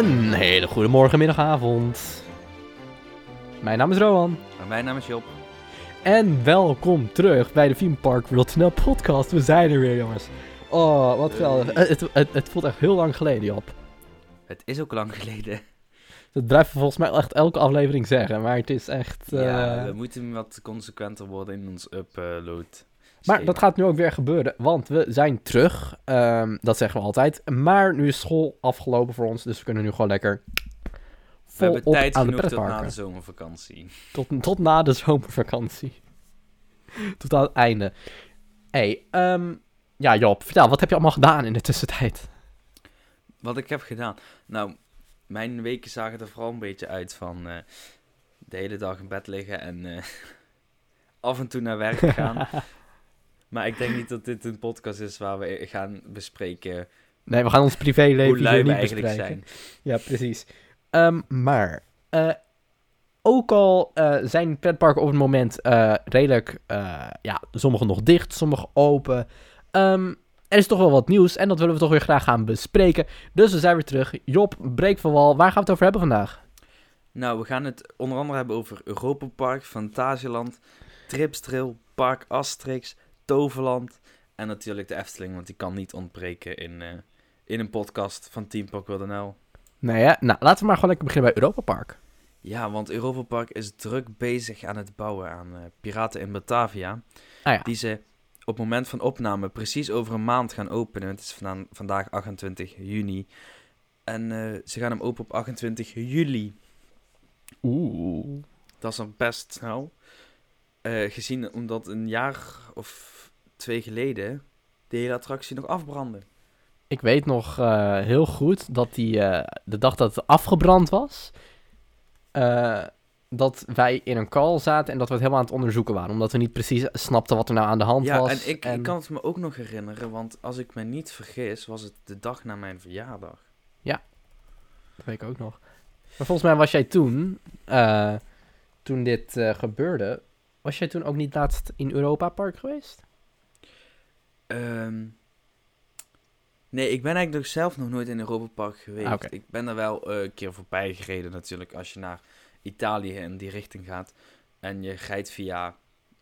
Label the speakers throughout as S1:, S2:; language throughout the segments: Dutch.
S1: Een hele goede morgen, middag, avond. Mijn naam is Rowan.
S2: En mijn naam is Job.
S1: En welkom terug bij de Theme Park Rotterdam podcast. We zijn er weer, jongens. Oh, wat geweldig.
S2: Hey.
S1: Het, het, het, voelt echt heel lang geleden, Job.
S2: Het is ook lang geleden.
S1: Dat blijven we volgens mij echt elke aflevering zeggen, maar het is echt... eh,
S2: Ja, we moeten wat consequenter worden in ons upload.
S1: Maar dat gaat nu ook weer gebeuren, want we zijn terug. Ehm, dat zeggen we altijd. Maar nu is school afgelopen voor ons, dus we kunnen nu gewoon lekker
S2: We hebben
S1: op
S2: tijd
S1: aan de
S2: genoeg tot na de zomervakantie.
S1: Tot, tot na de zomervakantie. tot aan het einde. hey, ehm, ja Job, vertel, wat heb je allemaal gedaan in de tussentijd?
S2: Wat ik heb gedaan. Nou, mijn weken zagen er vooral een beetje uit van eh, de hele dag in bed liggen en eh, af en toe naar werk gaan. Maar ik denk niet dat dit een podcast is waar we gaan bespreken
S1: Nee, we gaan ons privéleven
S2: hoe
S1: hier
S2: lui we
S1: niet
S2: eigenlijk
S1: bespreken.
S2: zijn.
S1: Ja, precies. Ehm, maar, eh, ook al eh, zijn pretparken op het moment eh, redelijk, ja, sommige nog dicht, sommige open. Ehm, er is toch wel wat nieuws en dat willen we toch weer graag gaan bespreken. Dus we zijn weer terug. Job, breek van wal. Waar gaan we het over hebben vandaag?
S2: Nou, we gaan het onder andere hebben over Europa Park, Fantasieland, Tripstrail, Park Asterix, Toverland en natuurlijk de Efteling, want die kan niet ontbreken in, eh, in een podcast van Team Park.nl.
S1: Nee, hè? Nou, laten we maar gewoon lekker beginnen bij Europa Park.
S2: Ja, want Europa Park is druk bezig aan het bouwen aan eh, Piraten in Batavia.
S1: Ah ja.
S2: Die ze op het moment van opname precies over een maand gaan openen. Het is vandaan- vandaag 28 juni. En eh, ze gaan hem open op 28 juli.
S1: Oeh.
S2: Dat is dan best snel. Eh, gezien omdat een jaar of twee geleden de hele attractie nog afbrandde.
S1: Ik weet nog eh, heel goed dat die, eh, de dag dat het afgebrand was, dat wij in een call zaten en dat we het helemaal aan het onderzoeken waren. Omdat we niet precies snapten wat er nou aan de hand
S2: Ja,
S1: was.
S2: en ik, ik kan het me ook nog herinneren, want als ik me niet vergis, was het de dag na mijn verjaardag.
S1: Dat weet ik ook nog. Maar volgens mij was jij toen, toen dit gebeurde, was jij toen ook niet laatst in Europa Park geweest?
S2: Ehm, nee, ik ben eigenlijk nog zelf nog nooit in Europa Park geweest.
S1: Ah.
S2: Ik ben er wel eh, een keer voorbij gereden natuurlijk als je naar Italië in die richting gaat. En je rijdt via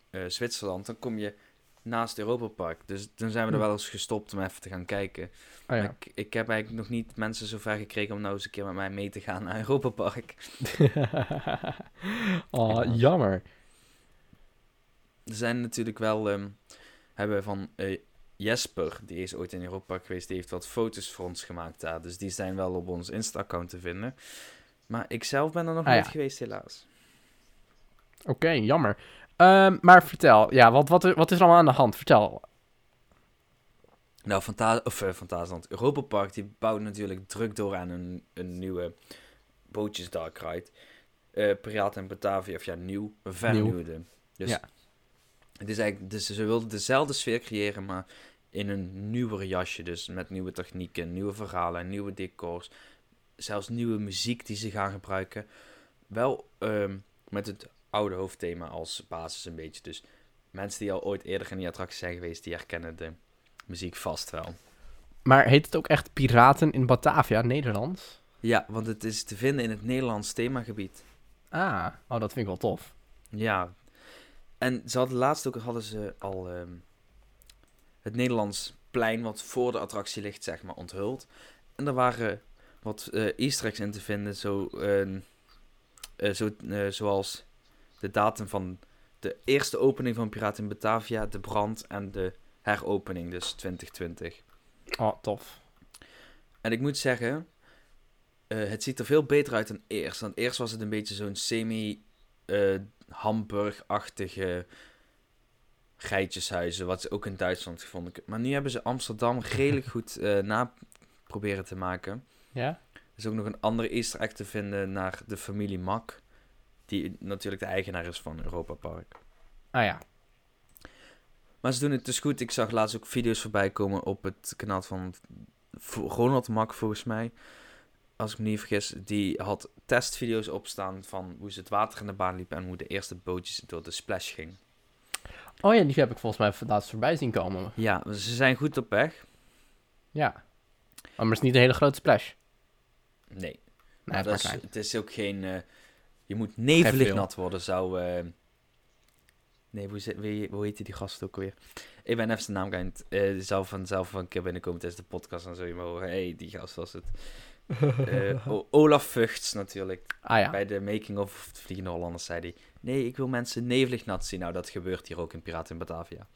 S2: eh, Zwitserland, dan kom je naast Europa Park. Dus dan zijn we er
S1: Hm.
S2: wel eens gestopt om even te gaan kijken.
S1: Oh ja.
S2: Ik, ik heb eigenlijk nog niet mensen zover gekregen om nou eens een keer met mij mee te gaan naar Europa Park.
S1: oh, jammer.
S2: Er zijn natuurlijk wel, ehm, hebben van eh, Jesper, die is ooit in Europa Park geweest, die heeft wat foto's voor ons gemaakt daar. Dus die zijn wel op ons Insta-account te vinden. Maar ik zelf ben er nog
S1: Ah, ja.
S2: geweest, helaas.
S1: Oké, jammer. Ehm, maar vertel, ja, wat, wat, wat is er allemaal aan de hand? Vertel.
S2: Nou, Fanta of, Fantasieland, Europa Park, die bouwt natuurlijk druk door aan een, een nieuwe bootjes dark ride. Eh Piraten en Batavia, of ja, nieuw, vernieuwde. Dus
S1: Ja.
S2: Het is eigenlijk, dus ze wilden dezelfde sfeer creëren, maar in een nieuwere jasje. Dus met nieuwe technieken, nieuwe verhalen, nieuwe decors. Zelfs nieuwe muziek die ze gaan gebruiken. Wel ehm, met het oude hoofdthema als basis een beetje. Dus mensen die al ooit eerder in die attractie zijn geweest, die herkennen de muziek vast wel.
S1: Maar heet het ook echt Piraten in Batavia, Nederlands?
S2: Ja, want het is te vinden in het Nederlands themagebied.
S1: Ah, oh, dat vind ik wel tof.
S2: Ja. En ze hadden laatst ook hadden ze al ehm, het Nederlands plein wat voor de attractie ligt, zeg maar, onthuld. En er waren wat eh easter eggs in te vinden, zo, ehm, eh, zo, eh, zoals de datum van de eerste opening van Piraten in Batavia, de brand en de heropening, dus 2020.
S1: Oh, tof.
S2: En ik moet zeggen, het ziet er veel beter uit dan eerst. Want eerst was het een beetje zo'n semi-Hamburg-achtige geitjeshuizen, wat ze ook in Duitsland gevonden. Maar nu hebben ze Amsterdam redelijk goed eh, na proberen te maken.
S1: Ja?
S2: Er is ook nog een andere easter egg te vinden naar de familie Mak, die natuurlijk de eigenaar is van Europa Park.
S1: Ah ja.
S2: Maar ze doen het dus goed. Ik zag laatst ook video's voorbij komen op het kanaal van Ronald Mak, volgens mij. Als ik me niet vergis, die had testvideo's opstaan van hoe ze het water in de baan liepen en hoe de eerste bootjes door de splash ging.
S1: Oh ja, die heb ik volgens mij laatst voorbij zien komen.
S2: Ja, ze zijn goed op weg.
S1: Ja. Maar het is niet een hele grote splash.
S2: Nee.
S1: Nee,
S2: Maar dat is, het is ook geen... eh, je moet nevelig nat worden, zou... eh, nee, hoe, zit- wie, hoe heet die gast ook weer? Ik ben even zijn naam kwijt. Zou vanzelf een keer binnenkomen tijdens de podcast. Dan zul je maar horen. Hey, die gast was het. Eh, Olaf Vugts natuurlijk.
S1: ah ja.
S2: Bij de making of de Vliegende Hollanders zei hij... Nee, ik wil mensen nevelig nat zien. Nou, dat gebeurt hier ook in Piraten in Batavia.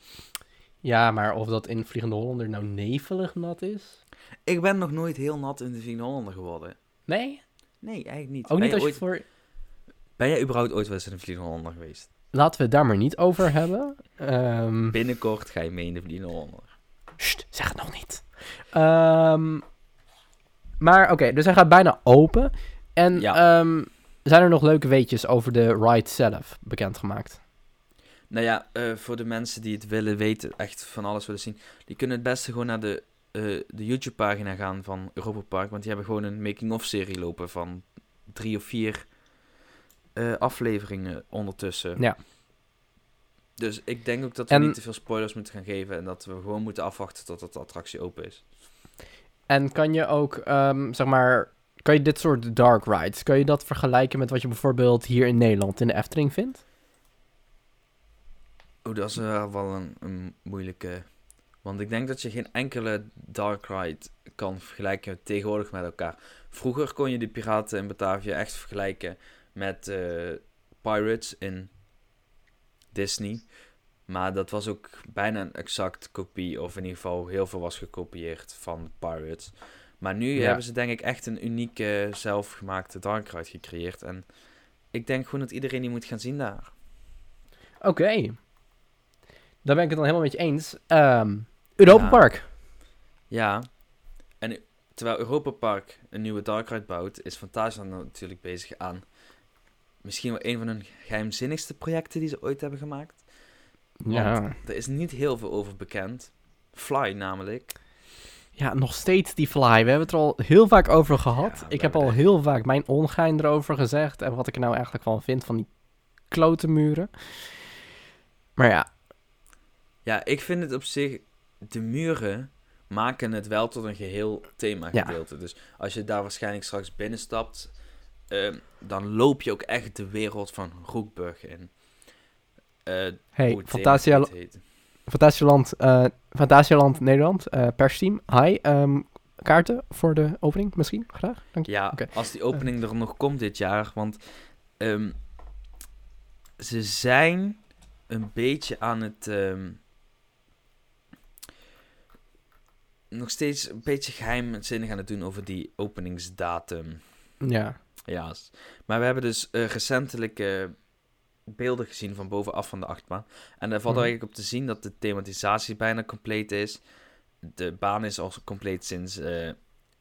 S1: Ja, maar of dat in Vliegende Hollander nou nevelig nat is?
S2: Ik ben nog nooit heel nat in de Vliegende Hollander geworden.
S1: Nee?
S2: Nee, eigenlijk niet.
S1: Ook
S2: ben,
S1: niet als je
S2: ooit,
S1: voor...
S2: ben jij überhaupt ooit wel eens in de Vliegende Hollander geweest?
S1: Laten we het daar maar niet over hebben. Ehm
S2: Binnenkort ga je mee in de Vliegende Hollander.
S1: Sst, zeg het nog niet. Ehm, maar oké, dus hij gaat bijna open. En
S2: Ja.
S1: ehm, zijn er nog leuke weetjes over de ride zelf bekendgemaakt?
S2: Nou ja, eh, voor de mensen die het willen weten, echt van alles willen zien, die kunnen het beste gewoon naar de, eh, de YouTube-pagina gaan van Europa Park. Want die hebben gewoon een making-of-serie lopen van drie of vier eh, afleveringen ondertussen.
S1: Ja.
S2: Dus ik denk ook dat we
S1: En-
S2: niet te veel spoilers moeten gaan geven en dat we gewoon moeten afwachten tot de attractie open is.
S1: En kan je ook, ehm, zeg maar, kan je dit soort dark rides, kan je dat vergelijken met wat je bijvoorbeeld hier in Nederland in de Efteling vindt?
S2: Oh, dat is wel wel een, een moeilijke. Want ik denk dat je geen enkele Dark Ride kan vergelijken tegenwoordig met elkaar. Vroeger kon je de piraten in Batavia echt vergelijken met eh, Pirates in Disney. Maar dat was ook bijna een exact kopie, of in ieder geval heel veel was gekopieerd van Pirates. Maar nu
S1: Ja.
S2: hebben ze denk ik echt een unieke zelfgemaakte Dark Ride gecreëerd. En ik denk gewoon dat iedereen die moet gaan zien daar.
S1: Oké. Daar ben ik het dan helemaal met je eens. Ehm Europa
S2: Ja.
S1: Park.
S2: Ja, en terwijl Europa Park een nieuwe Dark Ride bouwt, is Fantasia natuurlijk bezig aan misschien wel een van hun geheimzinnigste projecten die ze ooit hebben gemaakt.
S1: Ja.
S2: Er is niet heel veel over bekend. Fly namelijk.
S1: ja, nog steeds die fly. We hebben het er al heel vaak over gehad.
S2: Ja,
S1: ik heb al heel vaak mijn ongein erover gezegd. En wat ik er nou eigenlijk van vind van die klote muren. Maar ja,
S2: Ja, ik vind het op zich, de muren maken het wel tot een geheel thema
S1: Ja.
S2: gedeelte. Dus als je daar waarschijnlijk straks binnenstapt, ehm, dan loop je ook echt de wereld van Roekburg in. Eh,
S1: hey, Fantasia. Fantasialand, eh Fantasialand Nederland, eh persteam. Hi, ehm, kaarten voor de opening misschien? Graag, dank je.
S2: Ja, als die opening er nog komt dit jaar. Want ehm, ze zijn een beetje aan het. ehm, nog steeds een beetje geheimzinnig aan het doen over die openingsdatum.
S1: Ja,
S2: Ja, maar we hebben dus eh, recentelijk eh, beelden gezien van bovenaf van de achtbaan. En daar valt
S1: Mhm.
S2: eigenlijk op te zien dat de thematisatie bijna compleet is. De baan is al compleet sinds eh,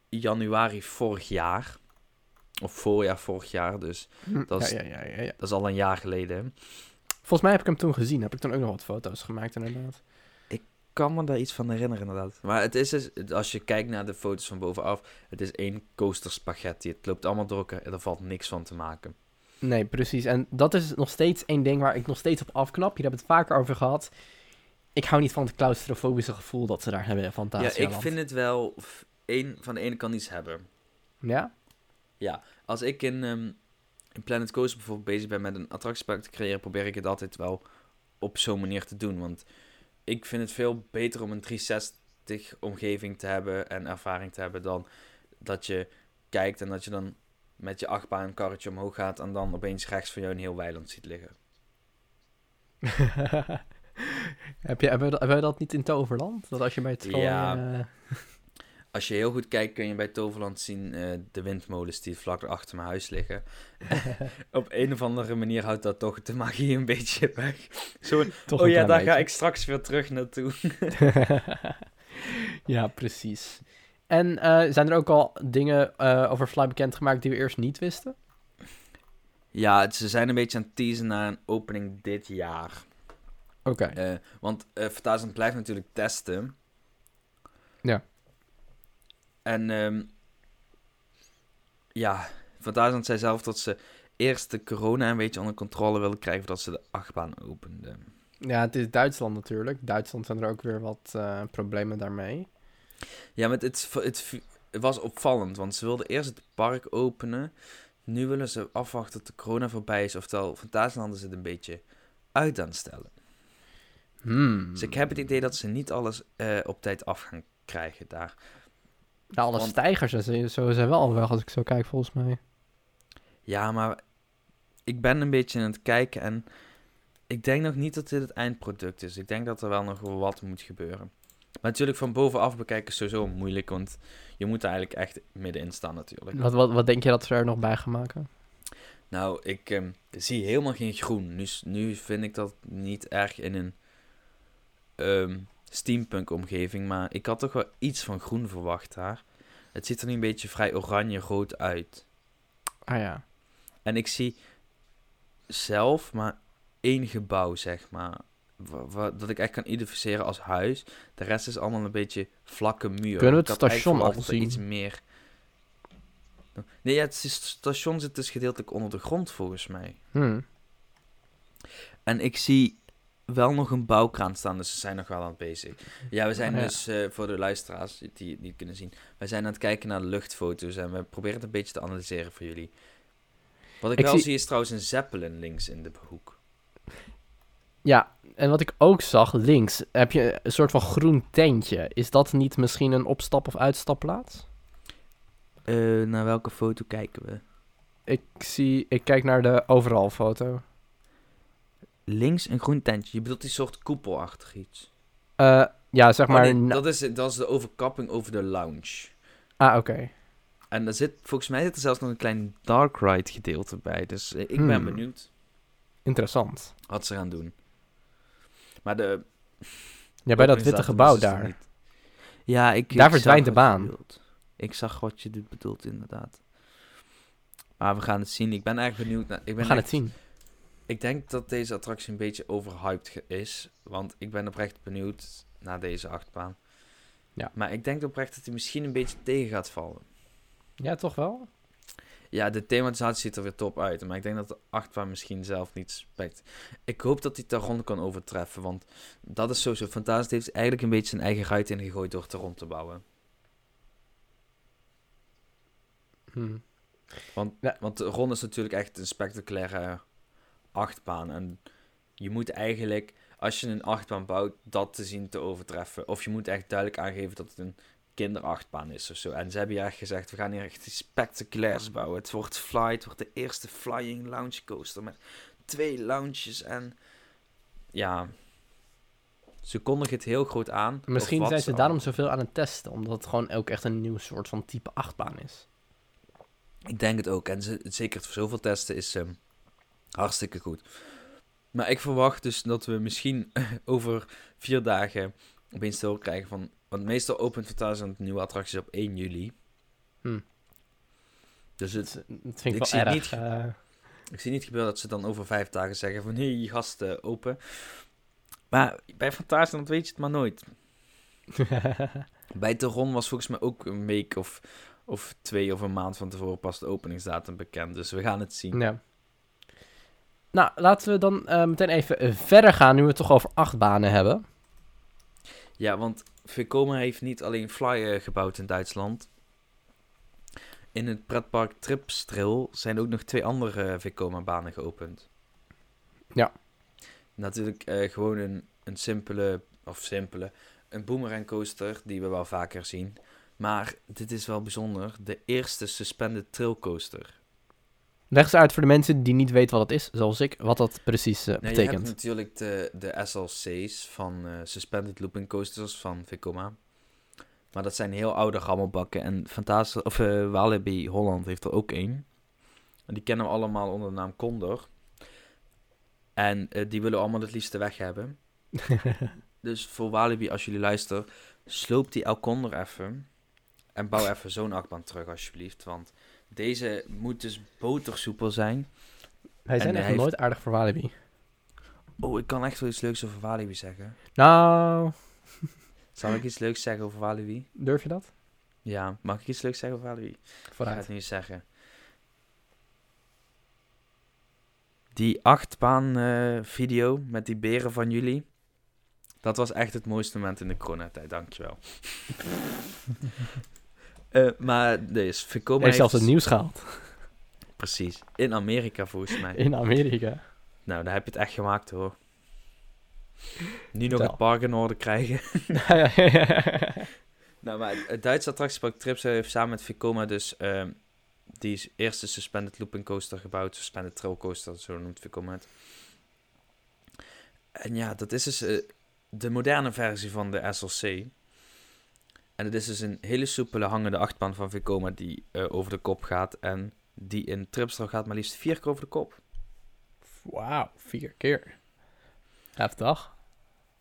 S2: januari vorig jaar. Of voorjaar vorig jaar, dus
S1: Hm,
S2: Dat is-
S1: ja, ja, ja, ja, ja.
S2: dat is al een jaar geleden.
S1: Volgens mij heb ik hem toen gezien. Heb ik toen ook nog wat foto's gemaakt inderdaad.
S2: kan me daar iets van herinneren inderdaad. Maar het is dus, als je kijkt naar de foto's van bovenaf, het is één coaster spaghetti. Het loopt allemaal door elkaar en er valt niks van te maken.
S1: Nee, precies. En dat is nog steeds één ding waar ik nog steeds op afknap. Hebben we het vaker over gehad. Ik hou niet van het claustrofobische gevoel dat ze daar hebben in
S2: Ja, ik vind het wel één, van de ene kant iets hebben.
S1: Ja?
S2: Als ik in, ehm, in Planet Coaster bijvoorbeeld bezig ben met een attractiepark te creëren, probeer ik het altijd wel op zo'n manier te doen. Want ik vind het veel beter om een 360 omgeving te hebben en ervaring te hebben dan dat je kijkt en dat je dan met je achtbaan een karretje omhoog gaat en dan opeens rechts van jou een heel weiland ziet liggen.
S1: heb je, hebben, we, dat- hebben we dat niet in Toverland? Dat als je bij
S2: Ja.
S1: eh,
S2: Als je heel goed kijkt kun je bij Toverland zien eh, de windmolens die vlak achter mijn huis liggen. Op een of andere manier houdt dat toch de magie een beetje weg. Zo,
S1: toch
S2: oh ja, daar ga ik straks weer terug naartoe.
S1: ja, precies. En eh, zijn er ook al dingen eh, over Fly bekendgemaakt die we eerst niet wisten?
S2: Ja, ze zijn een beetje aan het teasen naar een opening dit jaar.
S1: Oké.
S2: Eh, want uh, Fantasyland blijft natuurlijk testen.
S1: Ja.
S2: En ehm ja, Fantasyland zei zelf dat ze eerst de corona een beetje onder controle willen krijgen voordat ze de achtbaan openden.
S1: Ja, het is Duitsland natuurlijk. Duitsland zijn er ook weer wat problemen daarmee.
S2: Ja, maar het, het, was opvallend, want ze wilden eerst het park openen. Nu willen ze afwachten tot de corona voorbij is. Oftewel, Fantasieland is het een beetje uit aan het stellen.
S1: Hmm.
S2: Dus ik heb het idee dat ze niet alles eh, op tijd af gaan krijgen daar.
S1: Ja, alle
S2: want-
S1: stijgers zo zijn wel al weg als ik zo kijk, volgens mij.
S2: Ja, maar ik ben een beetje aan het kijken en ik denk nog niet dat dit het eindproduct is. Ik denk dat er wel nog wel wat moet gebeuren. Maar natuurlijk van bovenaf bekijken is sowieso moeilijk, want je moet er eigenlijk echt middenin staan natuurlijk.
S1: Wat, wat, wat denk je dat ze er nog bij gaan maken?
S2: Nou, ik ehm, zie helemaal geen groen. Nu, nu vind ik dat niet erg in een ehm, steampunk-omgeving, maar ik had toch wel iets van groen verwacht daar. Het ziet er nu een beetje vrij oranje-rood uit.
S1: Ah ja.
S2: En ik zie zelf maar één gebouw, zeg maar, dat ik echt kan identificeren als huis. De rest is allemaal een beetje vlakke muur.
S1: Kunnen we het station al zien?
S2: Iets meer... Nee, ja, het is- station zit dus gedeeltelijk onder de grond, volgens mij.
S1: Hmm.
S2: En ik zie wel nog een bouwkraan staan, dus ze zijn nog wel aan het bezig. Ja, we zijn
S1: Oh, ja.
S2: dus, eh, voor de luisteraars die het niet kunnen zien, wij zijn aan het kijken naar luchtfoto's en we proberen het een beetje te analyseren voor jullie. Wat ik,
S1: Ik
S2: wel
S1: zie-
S2: zie is trouwens een Zeppelin links in de hoek.
S1: Ja, en wat ik ook zag, links heb je een soort van groen tentje. Is dat niet misschien een opstap- of uitstapplaats?
S2: Eh, naar welke foto kijken we?
S1: Ik zie, ik kijk naar de overal foto.
S2: Links een groen tentje. Je bedoelt die soort koepelachtig iets.
S1: Eh, ja, zeg
S2: Oh,
S1: maar.
S2: nee, dat, is, dat is de overkapping over de lounge.
S1: Ah, oké.
S2: En er zit, volgens mij zit er zelfs nog een klein dark ride gedeelte bij. Dus eh, ik ben
S1: Hmm.
S2: benieuwd
S1: Interessant.
S2: wat ze gaan doen. Maar de
S1: Ja, bij dat witte gebouw
S2: dus
S1: daar.
S2: niet. Ja, ik,
S1: Daar
S2: ik
S1: verdwijnt de baan.
S2: Ik zag wat je dit bedoelt, inderdaad. Maar we gaan het zien. Ik ben erg benieuwd. Naar, ik ben
S1: We gaan
S2: echt-
S1: het zien.
S2: Ik denk dat deze attractie een beetje overhyped is. Want ik ben oprecht benieuwd naar deze achtbaan.
S1: Ja.
S2: Maar ik denk oprecht dat hij misschien een beetje tegen gaat vallen.
S1: Ja, toch wel?
S2: Ja, de thematisatie ziet er weer top uit. Maar ik denk dat de achtbaan misschien zelf niet spekt. Ik hoop dat hij de rond kan overtreffen. Want dat is sowieso fantastisch. heeft eigenlijk een beetje zijn eigen ruit ingegooid door het rond te bouwen.
S1: Hm.
S2: Want,
S1: Ja.
S2: want de Ron is natuurlijk echt een spectaculaire achtbaan. En je moet eigenlijk, als je een achtbaan bouwt, dat te zien te overtreffen. Of je moet echt duidelijk aangeven dat het een kinderachtbaan is of zo. En ze hebben hier echt gezegd, we gaan hier echt iets spectaculairs bouwen. Het wordt Fly, het wordt de eerste flying lounge coaster met twee lounges en... Ja, ze kondigen het heel groot aan.
S1: Misschien zijn ze
S2: al-
S1: daarom zoveel aan het testen. Omdat het gewoon ook echt een nieuw soort van type achtbaan is.
S2: Ik denk het ook. En ze, zeker voor zoveel testen is ehm, hartstikke goed. Maar ik verwacht dus dat we misschien over vier dagen opeens te krijgen van... Want meestal opent Fantasia nieuwe attracties op 1 juli.
S1: Hm.
S2: Dus het,
S1: Dat, vind ik,
S2: Ik
S1: wel
S2: zie
S1: erg.
S2: niet.
S1: eh.
S2: ik zie niet gebeuren dat ze dan over vijf dagen zeggen van... Hé, gasten, open. Maar bij Fantasia weet je het maar nooit. Bij Teron was volgens mij ook een week of, of twee of een maand van tevoren pas de openingsdatum bekend. Dus we gaan het zien.
S1: ja. Nou, laten we dan eh, meteen even verder gaan. Nu we het toch over achtbanen hebben.
S2: Ja, want Vekoma heeft niet alleen Fly eh, gebouwd in Duitsland. In het pretpark Tripstril zijn ook nog twee andere Vekoma-banen geopend.
S1: Ja.
S2: Natuurlijk eh, gewoon een, een simpele, of simpele, een boomerang coaster die we wel vaker zien. Maar dit is wel bijzonder, de eerste suspended trail coaster.
S1: Leg eens uit voor de mensen die niet weten wat het is, zoals ik, wat dat precies eh,
S2: Nou, je hebt
S1: betekent.
S2: natuurlijk de, de SLC's van eh, Suspended Looping Coasters van Vekoma. Maar dat zijn heel oude rammelbakken. En Fantasia, of eh Walibi Holland heeft er ook één. En die kennen we allemaal onder de naam Condor. En eh, die willen we allemaal het liefste weg hebben. Dus voor Walibi, als jullie luisteren, sloop die El Condor even. En bouw even zo'n achtbaan terug, alsjeblieft. Want deze moet dus botersoepel zijn.
S1: Wij zijn echt
S2: hij
S1: nooit aardig voor Walibi.
S2: Oh, ik kan echt wel iets leuks over Walibi zeggen.
S1: Nou,
S2: Zal ik iets leuks zeggen over Walibi?
S1: durf je dat?
S2: Ja, mag ik iets leuks zeggen over Walibi? Ik ga
S1: Vooruit.
S2: het nu eens zeggen. Die achtbaan eh, video met die beren van jullie. Dat was echt het mooiste moment in de coronatijd, dankjewel. Eh, maar dus, Vekoma
S1: Hij heeft zelfs het nieuws gehaald.
S2: Precies. In Amerika volgens mij.
S1: In Amerika.
S2: Nou, daar heb je het echt gemaakt hoor. Nu nog het park in orde krijgen. Nou, maar het- Duitse attractiepark Trips heeft samen met Vekoma dus ehm, die is- eerste suspended looping coaster gebouwd. Suspended trail coaster, zo noemt Vekoma het. En ja, dat is dus eh, de moderne versie van de SLC. En het is dus een hele soepele hangende achtbaan van Vekoma die eh, over de kop gaat. En die in Tripstra gaat maar liefst vier keer over de kop.
S1: Wauw, vier keer. Heftig.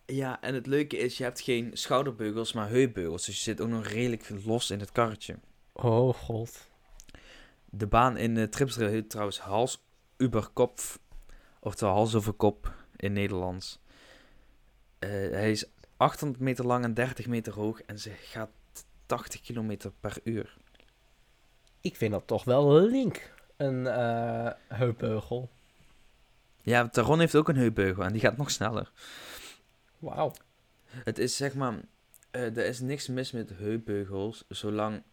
S2: Ja, en het leuke is, je hebt geen schouderbeugels, maar heupbeugels. Dus je zit ook nog redelijk los in het karretje.
S1: Oh god.
S2: De baan in de Tripstra heet trouwens hals über Kopf. Oftewel hals over kop in Nederlands. Eh, hij is 800 meter lang en 30 meter hoog. En ze gaat 80 kilometer per uur.
S1: Ik vind dat toch wel link. Een eh heupbeugel.
S2: Ja, Taron heeft ook een heupbeugel en die gaat nog sneller.
S1: Wauw.
S2: Het is zeg maar... eh, er is niks mis met heupbeugels, zolang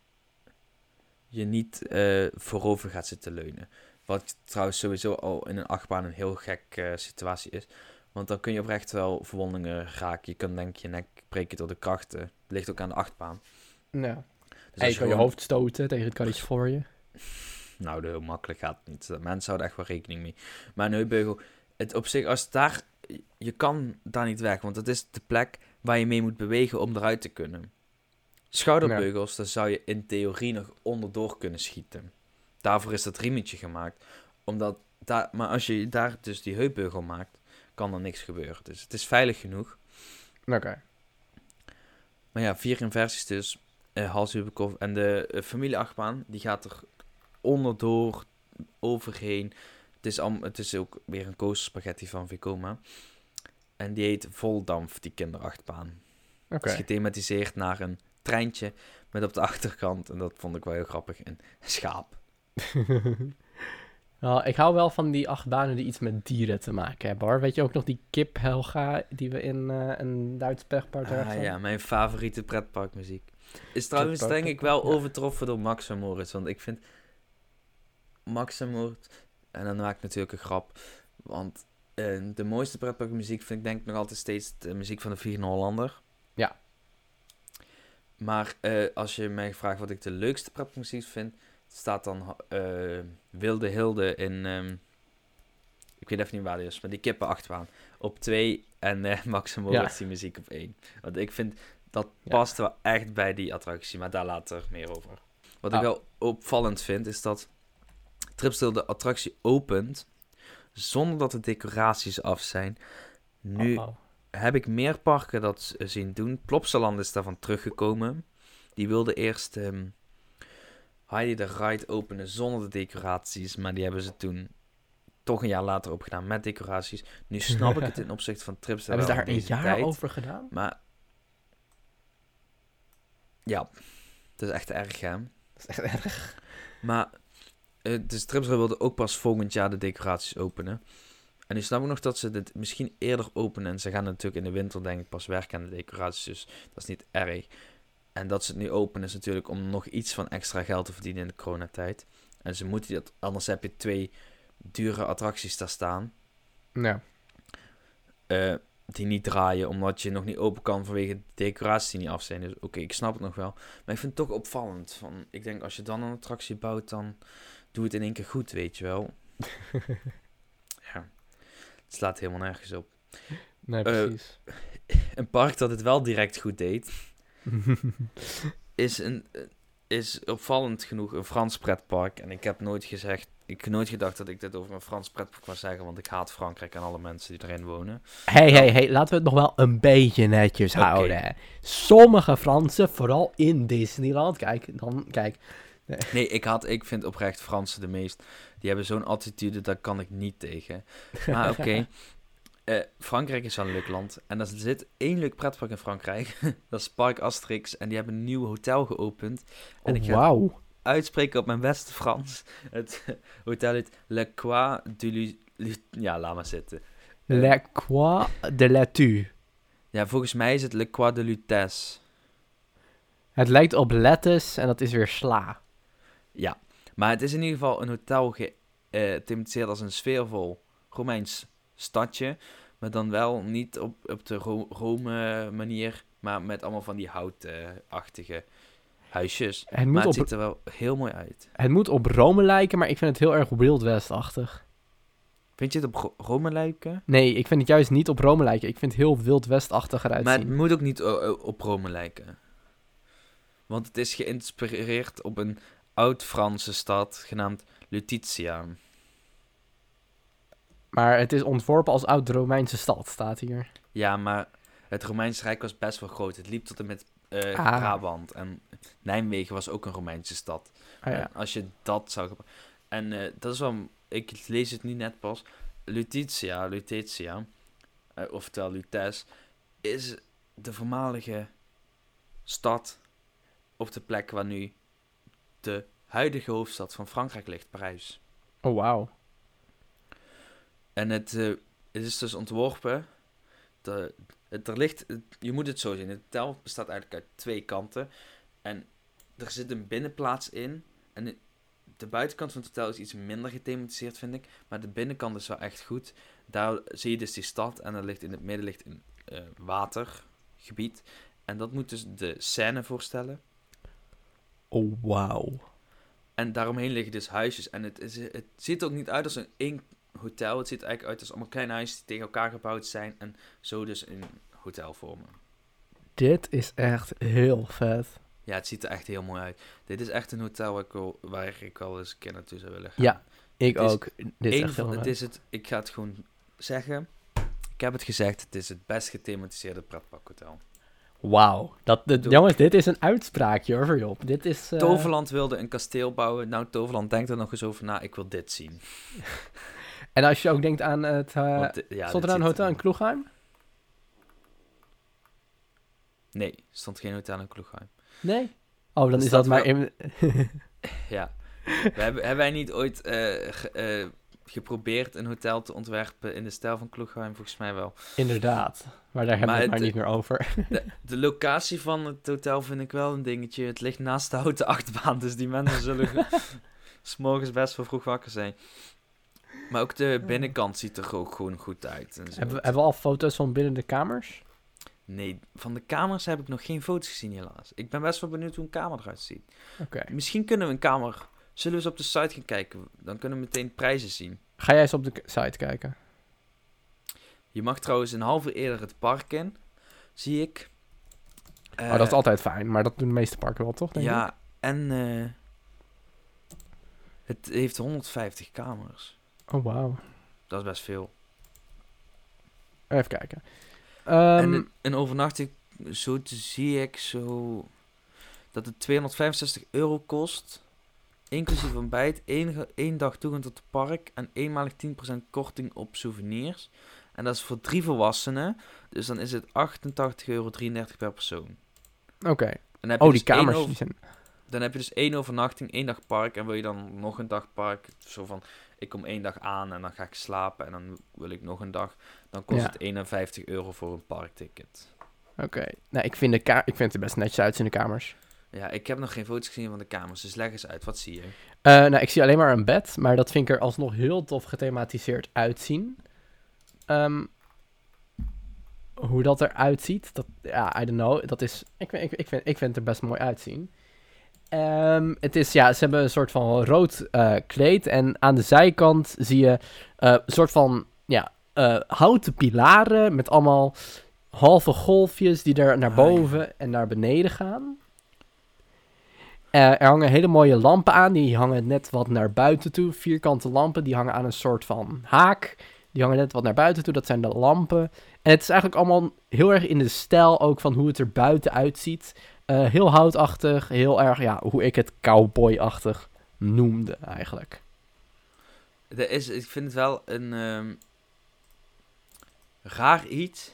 S2: je niet eh, voorover gaat zitten leunen. Wat trouwens sowieso al in een achtbaan een heel gek situatie is. Want dan kun je oprecht wel verwondingen raken. Je kan denk je nek breken door de krachten. Het ligt ook aan de achtbaan.
S1: Nou.
S2: Dus
S1: en je kan je hoofd stoten tegen het karretje voor je.
S2: Nou, heel makkelijk gaat het niet. Mensen houden echt wel rekening mee. Maar een heupbeugel, het op zich, als daar... Je kan daar niet weg, want het is de plek waar je mee moet bewegen om eruit te kunnen. Schouderbeugels, daar zou je in theorie nog onderdoor kunnen schieten. Daarvoor is dat riemetje gemaakt. Omdat daar, maar als je daar dus die heupbeugel maakt, kan er niks gebeuren. Dus het is veilig genoeg.
S1: Oké.
S2: Maar ja, vier inversies dus. hals kop. En de eh, familieachtbaan, die gaat er onderdoor, overheen. Het is, am, het is ook weer een coaster spaghetti van Vekoma. En die heet Voldamp, die kinderachtbaan.
S1: Oké.
S2: Het is gethematiseerd naar een treintje met op de achterkant, en dat vond ik wel heel grappig, een schaap.
S1: Nou, ik hou wel van die acht banen die iets met dieren te maken hebben, hoor. Weet je ook nog die kip Helga die we in eh, een Duits pretpark
S2: Ah,
S1: hebben?
S2: ja, mijn favoriete pretparkmuziek. Is trouwens denk ik wel
S1: Ja.
S2: overtroffen door Max en Moritz. Want ik vind Max en Moritz... En dan maak ik natuurlijk een grap. Want eh, de mooiste pretparkmuziek vind ik denk ik nog altijd steeds de muziek van de Vliegende Hollander.
S1: Ja.
S2: Maar eh, als je mij vraagt wat ik de leukste pretparkmuziek vind... Staat dan eh, Wilde Hilde in... ehm, ik weet even niet waar die is, maar die kippenachtbaan op 2 en eh, Max en Moritz die muziek op 1. Want ik vind dat
S1: Ja.
S2: past wel echt bij die attractie, maar daar later meer over. Wat ik wel opvallend vind, is dat Tripstil de attractie opent zonder dat de decoraties af zijn. Nu
S1: Oh, oh.
S2: heb ik meer parken dat zien doen. Plopsaland is daarvan teruggekomen. Die wilde eerst ehm Heidi de Ride openen zonder de decoraties, maar die hebben ze toen toch een jaar later opgedaan met decoraties. Nu snap ik het in opzichte van Tripstil
S1: Hebben ze daar een jaar
S2: tijd.
S1: over gedaan?
S2: Maar ja, dat is echt erg hè.
S1: Dat is echt erg.
S2: Maar eh de Stripsrail wilde ook pas volgend jaar de decoraties openen. En nu snap ik nog dat ze dit misschien eerder openen. En ze gaan natuurlijk in de winter denk ik pas werken aan de decoraties. Dus dat is niet erg. En dat ze het nu openen is natuurlijk om nog iets van extra geld te verdienen in de coronatijd. En ze moeten dat, anders heb je twee dure attracties daar staan.
S1: Ja.
S2: eh, die niet draaien, omdat je nog niet open kan vanwege de decoraties die niet af zijn. Dus oké, ik snap het nog wel. Maar ik vind het toch opvallend. Van, ik denk, als je dan een attractie bouwt, dan doe het in één keer goed, weet je wel. ja, het slaat helemaal nergens op.
S1: nee,
S2: Eh,
S1: precies.
S2: Een park dat het wel direct goed deed, is, een, is opvallend genoeg een Frans pretpark. En ik heb nooit gezegd, ik heb nooit gedacht dat ik dit over een Frans pretpark was zeggen, want ik haat Frankrijk en alle mensen die erin wonen.
S1: hey, hey, hey, laten we het nog wel een beetje netjes houden. Sommige Fransen, vooral in Disneyland, kijk, dan, kijk.
S2: Nee, ik, had, ik vind oprecht Fransen de meest. Die hebben zo'n attitude, daar kan ik niet tegen. Maar oké. Eh, Frankrijk is wel een leuk land. En er zit één leuk pretpark in Frankrijk. dat is Park Asterix. En die hebben een nieuw hotel geopend. En ik ga
S1: wauw.
S2: uitspreken op mijn beste Frans. Het hotel heet Le Croix. Lu- Lu- ja, laat maar zitten. Eh,
S1: Le Croix de la Tue.
S2: Ja, volgens mij is het Le Croix de Lutèce.
S1: Het lijkt op lettuce en dat is weer sla.
S2: Ja, maar het is in ieder geval een hotel gethematiseerd eh als een sfeervol Romeins stadje. Maar dan wel niet op, op de Ro- Rome manier, maar met allemaal van die houtachtige huisjes.
S1: Het moet,
S2: maar het
S1: op,
S2: ziet er wel heel mooi uit.
S1: het moet op Rome lijken, maar ik vind het heel erg Wild West-achtig.
S2: Vind je het op Ro- Rome lijken?
S1: Nee, ik vind het juist niet op Rome lijken. Ik vind het heel Wild West-achtig eruit
S2: Maar het moet ook niet o- o- op Rome lijken. Want het is geïnspireerd op een oud-Franse stad genaamd Lutetia.
S1: Maar het is ontworpen als oud-Romeinse stad, staat hier.
S2: Ja, maar het Romeinse Rijk was best wel groot. Het liep tot en met eh,
S1: Ah.
S2: Brabant. En Nijmegen was ook een Romeinse stad.
S1: Ah, ja.
S2: En als je dat zou... En eh, dat is wel... Ik lees het nu net pas. Lutetia, Lutetia, eh, oftewel Lutes, is de voormalige stad op de plek waar nu de huidige hoofdstad van Frankrijk ligt, Parijs.
S1: Oh, wauw.
S2: En het, eh, het is dus ontworpen. De, het, er ligt, het- je moet het zo zien. Het hotel bestaat eigenlijk uit twee kanten. En er zit een binnenplaats in. En de- de buitenkant van het hotel is iets minder gethematiseerd, vind ik. Maar de binnenkant is wel echt goed. Daar zie je dus die stad. En er ligt in het midden ligt een eh, watergebied. En dat moet dus de Seine voorstellen.
S1: Oh, wauw.
S2: En daaromheen liggen dus huisjes. En het, is, het ziet er ook niet uit als een één hotel. Het ziet er eigenlijk uit als allemaal kleine huisjes die tegen elkaar gebouwd zijn. En zo dus een hotel vormen.
S1: Dit is echt heel vet.
S2: Ja, het ziet er echt heel mooi uit. Dit is echt een hotel waar ik wel, waar ik wel eens een keer naartoe zou willen gaan.
S1: Ja, ik
S2: Het is
S1: ook. Dit is echt
S2: van, het is het, ik ga het gewoon zeggen. Ik heb het gezegd, het is het best gethematiseerde pretparkhotel.
S1: Wauw. Dat, jongens, dit is een uitspraakje hoor, voor Job. Dit is... eh,
S2: Toverland wilde een kasteel bouwen. Nou, Toverland denkt er nog eens over na. Ik wil dit zien.
S1: En als je ook denkt aan het... eh,
S2: Want, eh, ja,
S1: stond er een
S2: ziet
S1: hotel in Kloegheim?
S2: Nee, er stond geen hotel in Kloegheim.
S1: Nee? Oh, dan is dat maar
S2: wel-
S1: in...
S2: Ja. We hebben, hebben wij niet ooit eh, ge- geprobeerd een hotel te ontwerpen in de stijl van Kloegheim? Volgens mij wel.
S1: Inderdaad. Maar daar hebben we het maar niet meer over.
S2: De, de locatie van het hotel vind ik wel een dingetje. Het ligt naast de houten achtbaan, dus die mensen zullen s morgens best wel vroeg wakker zijn. Maar ook de binnenkant ziet er ook gewoon goed uit. En zo.
S1: hebben, we, hebben we al foto's van binnen de kamers?
S2: Nee, van de kamers heb ik nog geen foto's gezien helaas. Ik ben best wel benieuwd hoe een kamer eruit ziet.
S1: Oké.
S2: Misschien kunnen we een kamer... Zullen we eens op de site gaan kijken? Dan kunnen we meteen prijzen zien.
S1: Ga jij eens op de site kijken?
S2: Je mag trouwens een half uur eerder het park in, zie ik.
S1: oh, dat is altijd fijn, maar dat doen de meeste parken wel, toch? Denk ik?
S2: Ja, en eh, het heeft 150 kamers.
S1: Oh, wauw.
S2: Dat is best veel.
S1: Even kijken. Ehm,
S2: en een, een overnachting, zo te zie ik zo dat het 265 euro kost. Inclusief ontbijt, één, één dag toegang tot het park en eenmalig 10% korting op souvenirs. En dat is voor drie volwassenen, dus dan is het 88,33 euro per persoon.
S1: Oké.
S2: En dan heb je
S1: Oh, die
S2: dus
S1: kamers.
S2: over-
S1: Die zijn...
S2: Dan heb je dus één overnachting, één dag park. En wil je dan nog een dag park? Zo van, ik kom één dag aan en dan ga ik slapen. En dan wil ik nog een dag. Dan kost
S1: Ja.
S2: het 51 euro voor een parkticket.
S1: Oké. Nou, ik vind, de ka- ik vind het er best netjes uit in de kamers.
S2: Ja, ik heb nog geen foto's gezien van de kamers. Dus leg eens uit, wat zie je?
S1: Eh, nou, ik zie alleen maar een bed, maar dat vind ik er alsnog heel tof gethematiseerd uitzien. Ehm, hoe dat eruit ziet, dat, ja, I don't know. Dat is, ik, ik, ik, vind, ik vind het er best mooi uitzien. Ehm, het is, ja, ze hebben een soort van rood eh, kleed en aan de zijkant zie je eh, een soort van, ja, eh, houten pilaren met allemaal halve golfjes die er naar
S2: Ah, ja.
S1: boven en naar beneden gaan. Er hangen hele mooie lampen aan. Die hangen net wat naar buiten toe. Vierkante lampen. Die hangen aan een soort van haak. Die hangen net wat naar buiten toe. Dat zijn de lampen. En het is eigenlijk allemaal heel erg in de stijl ook van hoe het er buiten uitziet. Eh, heel houtachtig. Heel erg, ja, hoe ik het cowboy-achtig noemde eigenlijk.
S2: Er is, ik vind het wel een ehm, raar iets.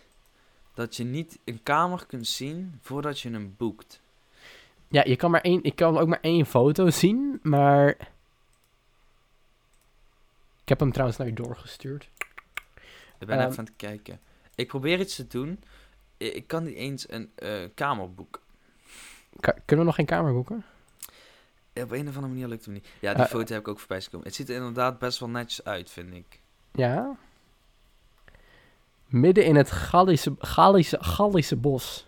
S2: Dat je niet een kamer kunt zien voordat je hem boekt.
S1: Ja, je kan maar één, ik kan ook maar één foto zien. Maar... Ik heb hem trouwens naar je doorgestuurd.
S2: Ik ben
S1: Ehm.
S2: even aan het kijken. Ik probeer iets te doen. Ik kan niet eens een eh, kamer boeken.
S1: Kunnen we nog geen kamer boeken?
S2: Op een of andere manier lukt het me niet. Ja, die
S1: Eh,
S2: foto heb ik ook voorbij gekomen. Het ziet er inderdaad best wel netjes uit, vind ik.
S1: Ja. Midden in het Gallische, Gallische, Gallische bos.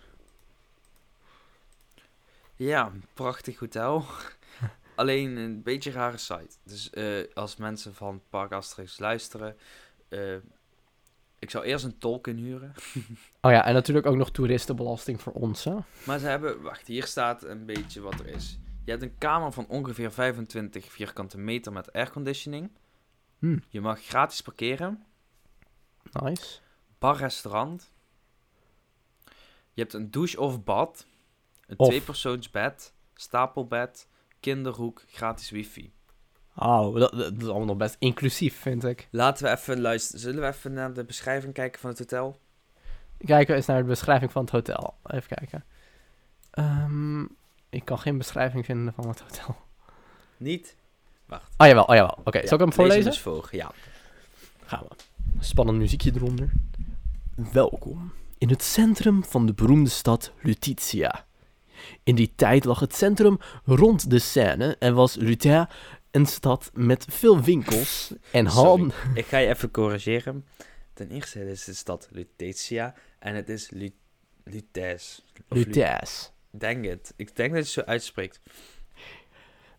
S2: Ja, prachtig hotel. Alleen een beetje rare site. Dus eh, als mensen van Park Asterix luisteren... eh, ik zou eerst een tolk inhuren.
S1: Oh ja, en natuurlijk ook nog toeristenbelasting voor ons, hè?
S2: Maar ze hebben... Wacht, hier staat een beetje wat er is. Je hebt een kamer van ongeveer 25 vierkante meter met airconditioning.
S1: Hm,
S2: Je mag gratis parkeren.
S1: nice.
S2: Bar-restaurant. Je hebt een douche of bad. Een
S1: Of.
S2: tweepersoonsbed. Stapelbed. Kinderhoek. Gratis wifi.
S1: Oh, dat, dat is allemaal nog best inclusief, vind ik.
S2: Laten we even luisteren. Zullen we even naar de beschrijving kijken van het hotel?
S1: Kijken we eens naar de beschrijving van het hotel. Even kijken. Ehm, ik kan geen beschrijving vinden van het hotel.
S2: Niet? Wacht.
S1: Oh jawel, oh jawel. Oké,
S2: Ja,
S1: zal ik hem
S2: lees
S1: voorlezen?
S2: dus voor. Ja.
S1: Gaan we. Spannend muziekje eronder. Welkom in het centrum van de beroemde stad Lutetia. In die tijd lag het centrum rond de Seine en was Lutea een stad met veel winkels en
S2: Sorry.
S1: handen.
S2: Ik ga je even corrigeren. Ten eerste is de stad Lutetia. En het is Lu Lutes. Of Lu-
S1: Lutèce.
S2: Denk het. Ik denk dat je het zo uitspreekt.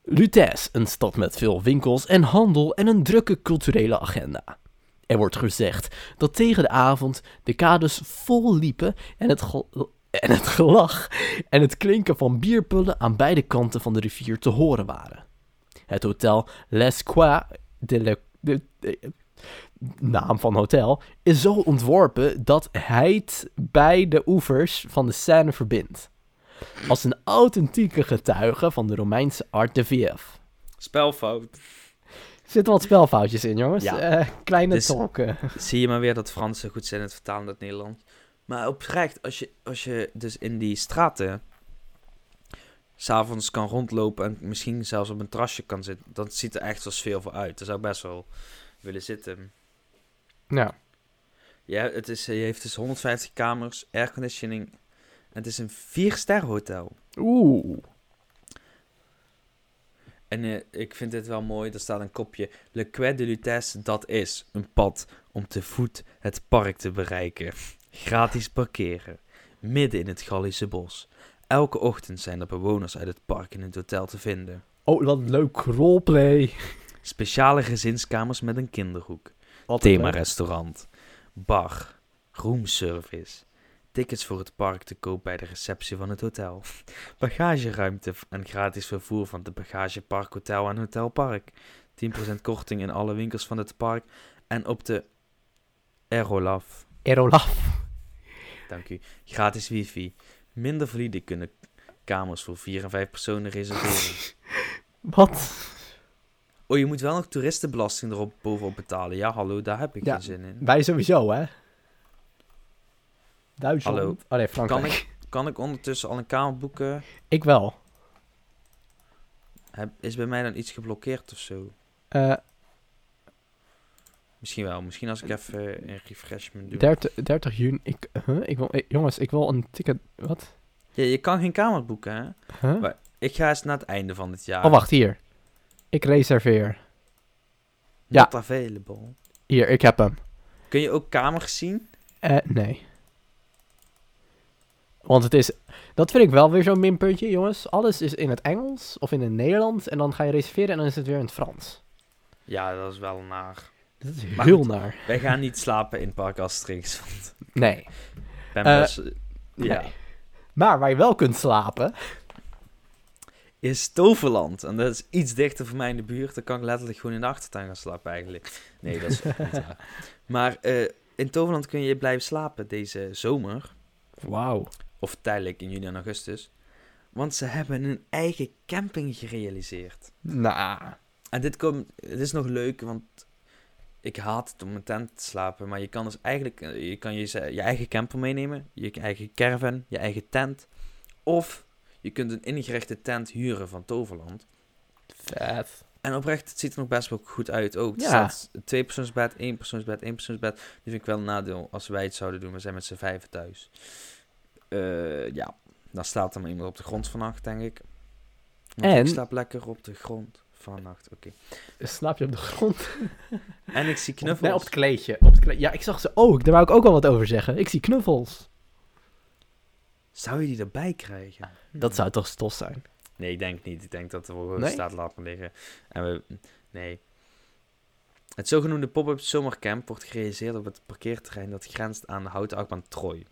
S1: Lutèce, een stad met veel winkels en handel en een drukke culturele agenda. Er wordt gezegd dat tegen de avond de kades vol liepen en het, en het gelach en het klinken van bierpullen aan beide kanten van de rivier te horen waren. Het hotel Les Croix de Le... De, de- naam van hotel is zo ontworpen dat hij het bij de oevers van de Seine verbindt. Als een authentieke getuige van de Romeinse art de vieuf.
S2: Spelfout.
S1: Er zitten wat spelfoutjes in, jongens.
S2: Ja.
S1: Eh, kleine
S2: Dus-
S1: tolken.
S2: Zie je maar weer dat Fransen goed zijn in het vertalen naar het Nederlands. Maar oprecht, als je, als je dus in die straten s'avonds kan rondlopen en misschien zelfs op een terrasje kan zitten, dan ziet er echt wel sfeer voor uit. Daar zou ik best wel willen zitten.
S1: Ja.
S2: Ja, het is, je heeft dus 150 kamers, airconditioning. En het is een 4-ster hotel.
S1: Oeh.
S2: En eh, ik vind dit wel mooi. Er staat een kopje. Le Quai de Lutèce, dat is een pad om te voet het park te bereiken. Gratis parkeren. Midden in het Gallische bos. Elke ochtend zijn er bewoners uit het park in het hotel te vinden.
S1: Oh, wat leuk roleplay.
S2: Speciale gezinskamers met een kinderhoek. Thema-restaurant. Bar. Roomservice. Tickets voor het park te koop bij de receptie van het hotel. Bagageruimte en gratis vervoer van het bagagepark Hotel en Hotel Park. 10% korting in alle winkels van het park. En op de Aerolaf.
S1: Erolaf.
S2: Dank u. Gratis wifi. Minder valide kunnen kamers voor 4 en 5 personen reserveren.
S1: Wat?
S2: Oh, je moet wel nog toeristenbelasting erop bovenop betalen. Ja, hallo, daar heb ik
S1: Ja.
S2: geen zin in.
S1: Wij sowieso, hè? Duitsland.
S2: Hallo.
S1: Oh nee, Frankrijk.
S2: Kan
S1: Ik...
S2: Kan ik ondertussen al een kamer boeken?
S1: wel.
S2: Heb, is bij mij dan iets geblokkeerd of zo?
S1: Eh,
S2: Misschien wel. Misschien als ik even een refreshment doe.
S1: 30, 30 juni. Ik, huh? ik wil, ik- jongens, ik wil een ticket. Wat?
S2: Ja, je kan geen kamer boeken, hè?
S1: Huh?
S2: Maar- Ik ga eens naar het einde van het jaar.
S1: Oh, wacht, hier. Ik reserveer. ja.
S2: Not available.
S1: Hier, ik heb hem.
S2: Kun je ook kamers zien?
S1: Eh, nee. Want het is... Dat vind ik wel weer zo'n minpuntje, jongens. Alles is in het Engels of in het Nederlands. En dan ga je reserveren en dan is het weer in het Frans.
S2: Ja, dat is wel naar.
S1: Dat is
S2: Maar
S1: heel
S2: goed.
S1: naar.
S2: Wij gaan niet slapen in Park Asterix. Want
S1: Nee.
S2: ben
S1: Eh,
S2: best... Ja.
S1: nee. Maar waar je wel kunt slapen...
S2: Is Toverland. En dat is iets dichter voor mij in de buurt. Dan kan ik letterlijk gewoon in de achtertuin gaan slapen eigenlijk. Nee, dat is niet waar. Maar eh, in Toverland kun je blijven slapen deze zomer.
S1: Wauw.
S2: Of tijdelijk in juli en augustus. Want ze hebben een eigen camping gerealiseerd.
S1: Nou.
S2: En dit, komt, dit is nog leuk, want ik haat het om een tent te slapen. Maar je kan dus eigenlijk eh, je, kan je, je eigen camper meenemen. Je eigen caravan, je eigen tent. Of je kunt een ingerichte tent huren van Toverland.
S1: Vet.
S2: En oprecht, het ziet er nog best wel goed uit ook. Het
S1: Ja.
S2: staat een tweepersoonsbed, éénpersoonsbed, éénpersoonsbed. Die vind ik wel een nadeel als wij het zouden doen. We zijn met z'n vijven thuis. Eh, ja. Dan staat er maar iemand op de grond vannacht, denk ik. Want
S1: En?
S2: Ik slaap lekker op de grond vannacht. Oké.
S1: Slaap je op de grond?
S2: En ik zie knuffels.
S1: Nee, op het kleedje. Op het kle- ja, ik zag ze ook. Daar wou ik ook al wat over zeggen. Ik zie knuffels.
S2: Zou je die erbij krijgen?
S1: Dat zou toch stof zijn?
S2: Nee, ik denk niet. Ik denk dat er gewoon
S1: Nee?
S2: staat laten liggen. En we... Nee. Het zogenoemde pop-up zomercamp wordt gerealiseerd op het parkeerterrein dat grenst aan de houten achtbaan Troy.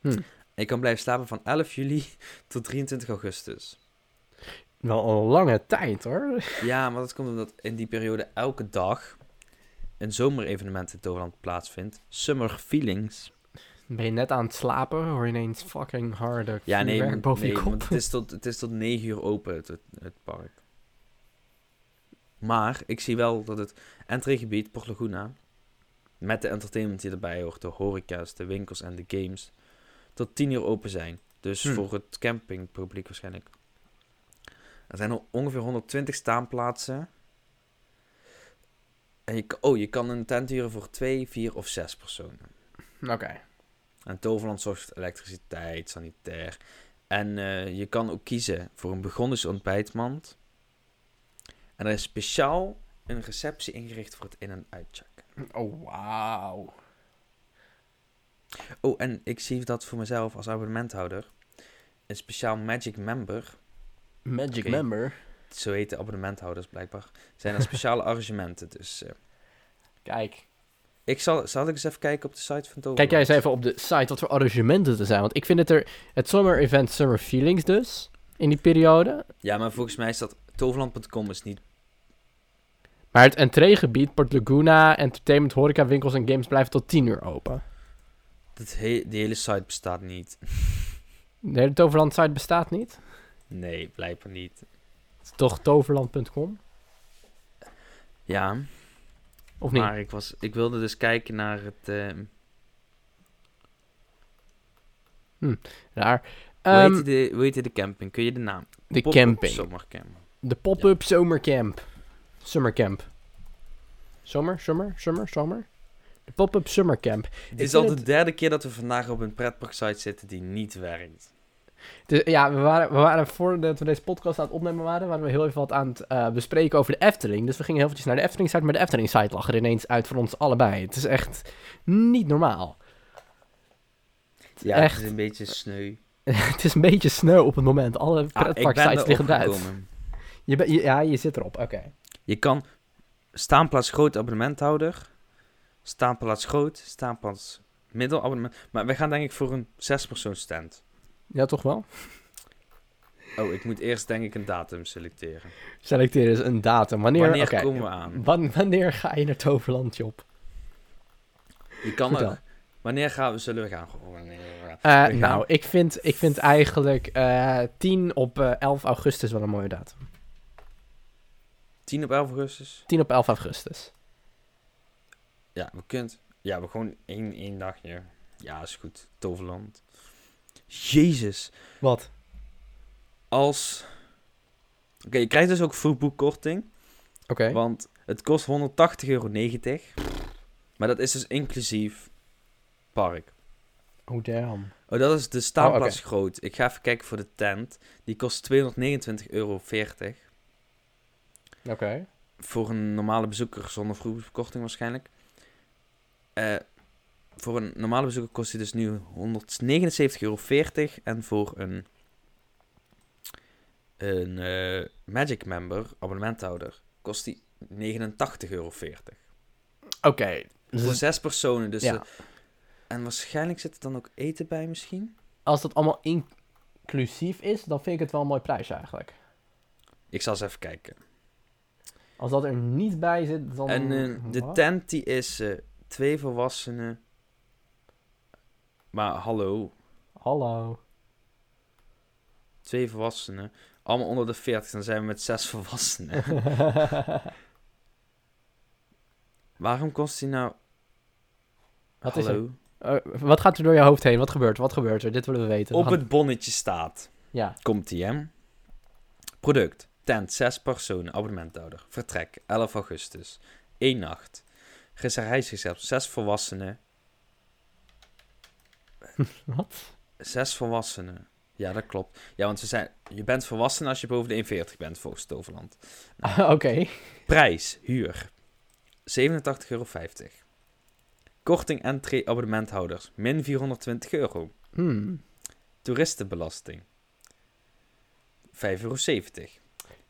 S1: Hm.
S2: Ik kan blijven slapen van 11 juli tot 23 augustus.
S1: Wel een lange tijd hoor.
S2: Ja, maar dat komt omdat in die periode elke dag een zomerevenement in Toverland plaatsvindt. Summer Feelings.
S1: Ben je net aan het slapen, hoor je ineens fucking harde
S2: Ja, nee, want-
S1: boven
S2: nee
S1: je kop.
S2: want het is, tot, het is tot 9 uur open, het, het, het park. Maar ik zie wel dat het entreegebied Port Laguna, met de entertainment die erbij hoort, de horeca's, de winkels en de games, tot 10 uur open zijn. Dus
S1: Hm.
S2: voor het campingpubliek waarschijnlijk. Er zijn ongeveer 120 staanplaatsen. En je, oh, je kan een tent huren voor 2, 4 of 6 personen.
S1: Oké.
S2: En Toverland zorgt voor elektriciteit, sanitair. En eh, je kan ook kiezen voor een begonnen ontbijtmand. En er is speciaal een receptie ingericht voor het in- en uitchecken.
S1: Oh, wauw.
S2: Oh, en ik zie dat voor mezelf als abonnementhouder. Een speciaal Magic Member,
S1: Magic member.
S2: zo heet de abonnementhouders blijkbaar, zijn er speciale arrangementen. Dus eh,
S1: Kijk.
S2: ik zal, zal ik eens even kijken op de site van Toverland.
S1: Kijk jij eens even op de site wat voor arrangementen er zijn. Want ik vind het er... Het summer event Summer Feelings dus. In die periode.
S2: Ja, maar volgens mij is dat toverland.com is niet...
S1: Maar het entreegebied, Port Laguna, entertainment, horeca, winkels en games blijven tot 10 uur open.
S2: Dat he- die hele site bestaat niet.
S1: De hele Toverland site bestaat niet.
S2: Nee, blijkbaar niet.
S1: Het is toch toverland.com?
S2: Ja,
S1: Of niet?
S2: Maar ik, was, ik wilde dus kijken naar het. ehm
S1: Raar.
S2: hoe,
S1: Ehm,
S2: heet de, hoe heet de camping? Kun je de naam?
S1: de
S2: Pop-up
S1: camping.
S2: Zomercamp.
S1: De pop-up zomercamp. Summercamp. Zomer, zomer, zomer, zomer. De pop-up summercamp.
S2: Het is al de derde keer dat we vandaag op een pretparksite zitten die niet werkt.
S1: Dus, ja, we waren, we waren voordat we deze podcast aan het opnemen waren, waren we heel even wat aan het eh, bespreken over de Efteling. Dus we gingen heel eventjes naar de Efteling site, maar de Efteling site lag er ineens uit voor ons allebei. Het is echt niet normaal.
S2: Ja,
S1: Echt.
S2: het is een beetje sneu.
S1: het is een beetje sneu op het moment. Alle
S2: Ah,
S1: pretparksites
S2: ben
S1: liggen eruit. Je ben- je- ja, je zit erop, oké.
S2: Je kan staanplaats groot abonnementhouder, staanplaats groot, staanplaats middel abonnement. Maar wij gaan denk ik voor een zespersoon stand.
S1: Ja, toch wel?
S2: Oh, ik moet eerst denk ik een datum selecteren.
S1: Selecteer eens een datum. Wanneer,
S2: Wanneer komen we aan?
S1: Wan- wanneer ga je naar Toverland, Job?
S2: Je kan er, wanneer gaan we, zullen we gaan? Wanneer we gaan.
S1: Eh,
S2: We gaan-
S1: nou, ik vind, ik vind eigenlijk eh 10 op eh, 11 augustus wel een mooie datum.
S2: 10 op 11 augustus?
S1: 10 op 11 augustus.
S2: Ja, we kunt. Ja, we gewoon één, één dagje. Ja, is goed. Toverland. Jezus.
S1: Wat?
S2: Als. Oké, je krijgt dus ook vroegboekkorting.
S1: Oké.
S2: Want het kost 180,90 euro. Maar dat is dus inclusief park.
S1: Oh, damn.
S2: Oh, dat is de staanplaats
S1: Oh,
S2: groot. Ik ga even kijken voor de tent. Die kost 229,40 euro.
S1: Oké.
S2: Voor een normale bezoeker zonder vroegboekkorting waarschijnlijk. Eh, voor een normale bezoeker kost hij dus nu 179,40 euro. En voor een, een eh, Magic Member, abonnementhouder, kost hij 89,40 euro.
S1: Oké. dus
S2: Voor zes personen. Dus,
S1: ja.
S2: eh, en waarschijnlijk zit er dan ook eten bij misschien?
S1: Als dat allemaal inclusief is, dan vind ik het wel een mooi prijsje eigenlijk.
S2: Ik zal eens even kijken.
S1: Als dat er niet bij zit, dan...
S2: En eh, de tent die is twee volwassenen. Maar hallo,
S1: Hallo.
S2: twee volwassenen. Allemaal onder de 40, dan zijn we met zes volwassenen. Waarom kost die nou...
S1: Wat is
S2: hallo?
S1: Eh, wat gaat er door je hoofd heen? Wat gebeurt er? Wat gebeurt er? Dit willen we weten. We
S2: Op
S1: gaan-
S2: het bonnetje staat.
S1: Ja.
S2: Komt ie, hè? Product. Tent, 6 personen, abonnementhouder. Vertrek, 11 augustus. 1 nacht. Reservatiesrecept, 6 volwassenen.
S1: Wat?
S2: 6 volwassenen. Ja, dat klopt. Ja, want ze zijn, je bent volwassen als je boven de 1,40 bent, volgens Toverland.
S1: Oké.
S2: Prijs, huur. 87,50 euro. Korting entree abonnementhouders, min 420 euro.
S1: Hmm.
S2: Toeristenbelasting, 5,70 euro.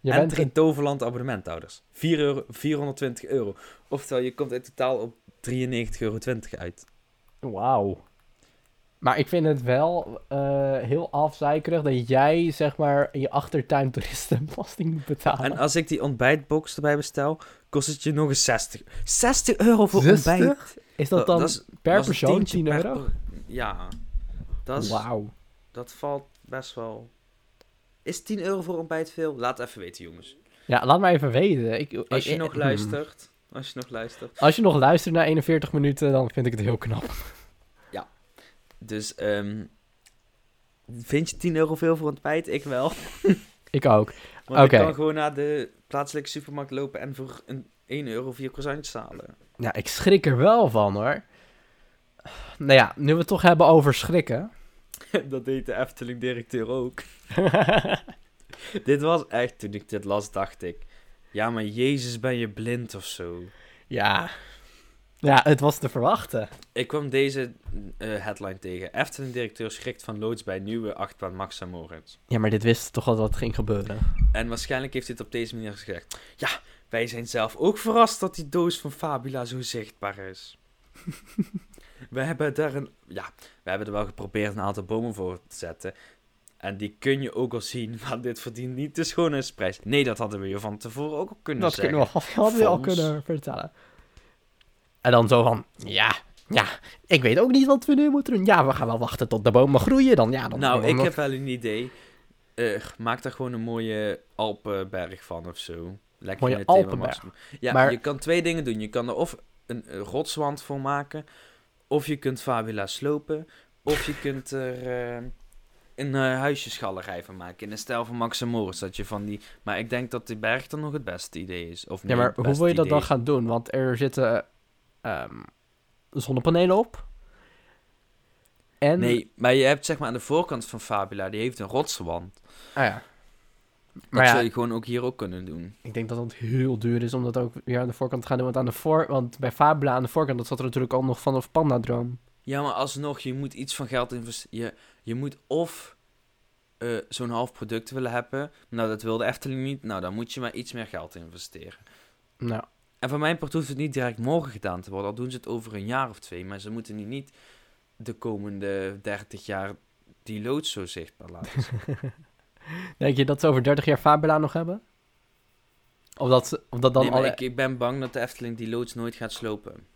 S1: Je
S2: Entree
S1: een-
S2: Toverland abonnementhouders, 4 euro, 420 euro. Oftewel, je komt in totaal op 93,20 euro uit.
S1: Wauw. Maar ik vind het wel eh, heel afzeikerig dat jij, zeg maar, in je achtertuin toeristenbelasting moet betalen.
S2: En als ik die ontbijtbox erbij bestel, kost het je nog eens 60. 60 euro voor
S1: 60?
S2: ontbijt.
S1: Is dat dan
S2: is-
S1: per
S2: dat is een
S1: persoon
S2: tientje
S1: 10
S2: per
S1: euro?
S2: per- ja, dat, is,
S1: Wauw.
S2: dat valt best wel... Is 10 euro voor ontbijt veel? Laat even weten, jongens.
S1: Ja, laat maar even weten. Ik,
S2: Als je
S1: ik-
S2: nog luistert, als je nog luistert.
S1: Als je nog luistert naar 41 minuten, dan vind ik het heel knap.
S2: Dus, ehm vind je 10 euro veel voor ontbijt? Ik wel.
S1: Ik ook.
S2: Want ik kan gewoon naar de plaatselijke supermarkt lopen en voor een 1 euro vier croissantjes halen.
S1: Ja, ik schrik er wel van hoor. Nou ja, nu we het toch hebben over schrikken.
S2: dat deed de Efteling-directeur ook. dit was echt, toen ik dit las, dacht ik... Ja, maar Jezus, ben je blind of zo?
S1: ja. Ja, het was te verwachten.
S2: Ik kwam deze eh, headline tegen. Efteling-directeur schrikt van loods bij nieuwe achtbaan Max Moritz.
S1: Ja, maar dit wist toch al wat ging gebeuren.
S2: En waarschijnlijk heeft hij het op deze manier gezegd. Ja, wij zijn zelf ook verrast dat die doos van Fabula zo zichtbaar is. we hebben daar een... Ja, we hebben er wel geprobeerd een aantal bomen voor te zetten. En die kun je ook al zien, maar dit verdient niet de schoonheidsprijs. Nee, dat hadden we je van tevoren ook al kunnen
S1: Dat
S2: zeggen.
S1: kunnen we, al- hadden we al kunnen vertellen. En dan zo van, ja, ja, ik weet ook niet wat we nu moeten doen. Ja, we gaan wel wachten tot de bomen groeien dan. Ja, dan
S2: Nou,
S1: dan-
S2: ik heb wel een idee. Eh, maak daar gewoon een mooie Alpenberg van of zo. Lekker
S1: Mooie Alpenberg.
S2: Ja,
S1: Maar-
S2: je kan twee dingen doen. Je kan er of een, rotswand voor maken, of je kunt Fabula slopen, of je kunt er eh, een huisjesgalerij van maken. In de stijl van Max Moritz. Dat je van die... Maar ik denk dat die berg dan nog het beste idee is. Of
S1: Ja, maar hoe wil je dat
S2: idee
S1: dan gaan doen? Want er zitten ehm, zonnepanelen op. En,
S2: Nee, maar je hebt zeg maar aan de voorkant van Fabula, die heeft een rotswand.
S1: Ah ja.
S2: Dat
S1: Maar ja,
S2: zou je gewoon ook hier ook kunnen doen.
S1: ik denk dat het heel duur is om dat ook weer aan de voorkant te gaan doen. Want, aan de voor, want bij Fabula aan de voorkant, dat zat er natuurlijk al nog vanaf Pandadroom.
S2: Ja, maar alsnog, je moet iets van geld investeren. Je, je moet of eh, zo'n half product willen hebben. Nou, dat wil de Efteling niet. Nou, dan moet je maar iets meer geld investeren.
S1: Nou,
S2: En van mijn part hoeft het niet direct morgen gedaan te worden. Al doen ze het over een jaar of twee. Maar ze moeten nu niet de komende 30 jaar die loods zo zichtbaar laten
S1: denk je dat ze over 30 jaar Fabula nog hebben? Of dat, ze- of dat dan
S2: nee,
S1: alle,
S2: ik, ik ben bang dat de Efteling die loods nooit gaat slopen.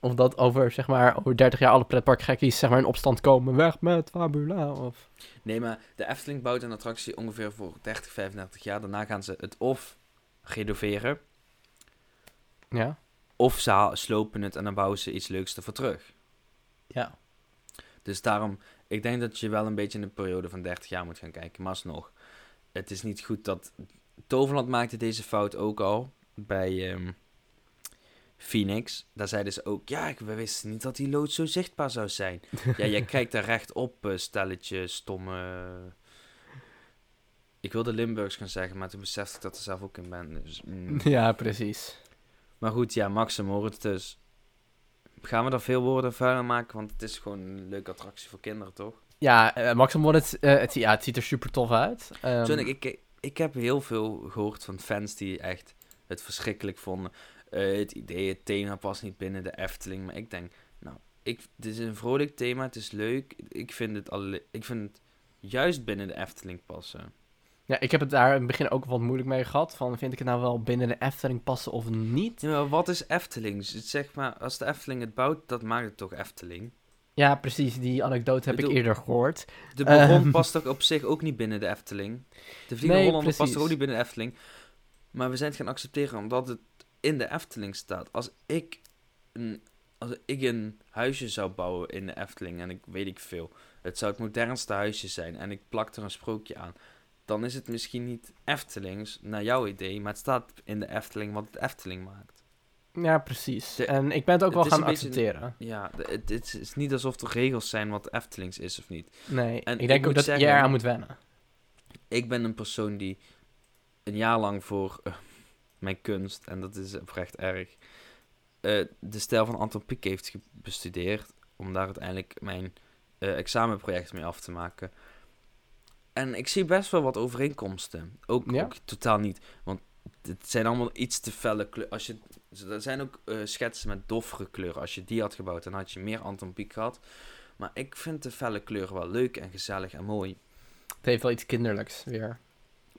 S1: of dat over, zeg maar, over 30 jaar alle pretparkgekkies zeg maar in opstand komen. Weg met Fabula. Of...
S2: Nee, maar de Efteling bouwt een attractie ongeveer voor 30, 35 jaar. Daarna gaan ze het of renoveren.
S1: Ja.
S2: Of ze haal- slopen het en dan bouwen ze iets leuks ervoor terug.
S1: Ja.
S2: Dus daarom, ik denk dat je wel een beetje in een periode van 30 jaar moet gaan kijken. Maar alsnog, het is niet goed dat... Toverland maakte deze fout ook al bij ehm, Phoenix. Daar zeiden ze ook, ja, ik- we wisten niet dat die lood zo zichtbaar zou zijn. ja, jij kijkt daar recht op, eh, stelletje stomme... Ik wilde Limburgs gaan zeggen, maar toen besefte ik dat er zelf ook in ben. Dus, mm.
S1: ja, precies.
S2: Maar goed, ja, Max en Moritz dus. Gaan we daar veel woorden vuil aan maken? Want het is gewoon een leuke attractie voor kinderen, toch?
S1: Ja, eh, Max en Moritz, eh, het, ja, het ziet er super tof uit. Ehm,
S2: Zo, en ik, ik, ik heb heel veel gehoord van fans die echt het verschrikkelijk vonden. Eh, het idee, het thema past niet binnen de Efteling. Maar ik denk, nou, ik, dit is een vrolijk thema, het is leuk. Ik vind het, alle, ik vind het juist binnen de Efteling passen.
S1: Ja, ik heb het daar in het begin ook wat moeilijk mee gehad. Van, vind ik het nou wel binnen de Efteling passen of niet?
S2: Ja, maar wat is Efteling? Zeg maar, als de Efteling het bouwt, dat maakt het toch Efteling?
S1: Ja, precies. Die anekdote heb ik eerder gehoord.
S2: De Baron
S1: Ehm.
S2: past toch op zich ook niet binnen de Efteling? De Vliegende
S1: Nee,
S2: Hollander past toch ook niet binnen de Efteling? Maar we zijn het gaan accepteren omdat het in de Efteling staat. Als ik een, als ik een huisje zou bouwen in de Efteling en ik weet ik veel, het zou het modernste huisje zijn en ik plak er een sprookje aan, dan is het misschien niet Eftelings naar jouw idee, maar het staat in de Efteling wat het Efteling maakt.
S1: Ja, precies.
S2: De-
S1: en ik ben het ook wel gaan
S2: beetje-
S1: accepteren.
S2: Ja, het, het is niet alsof er regels zijn wat Eftelings is of niet.
S1: Nee,
S2: En
S1: ik
S2: ik
S1: denk ook
S2: moet
S1: dat
S2: zeggen-
S1: jij eraan moet wennen.
S2: Ik ben een persoon die een jaar lang voor eh, mijn kunst, en dat is oprecht erg, eh, de stijl van Anton Pieck heeft bestudeerd. Om daar uiteindelijk mijn eh, examenproject mee af te maken. En ik zie best wel wat overeenkomsten. Ook,
S1: Ja?
S2: ook totaal niet. Want het zijn allemaal iets te felle kleuren. Als je, er zijn ook eh, schetsen met doffere kleuren. Als je die had gebouwd, dan had je meer Anton Pieck gehad. Maar ik vind de felle kleuren wel leuk en gezellig en mooi.
S1: Het heeft wel iets kinderlijks weer.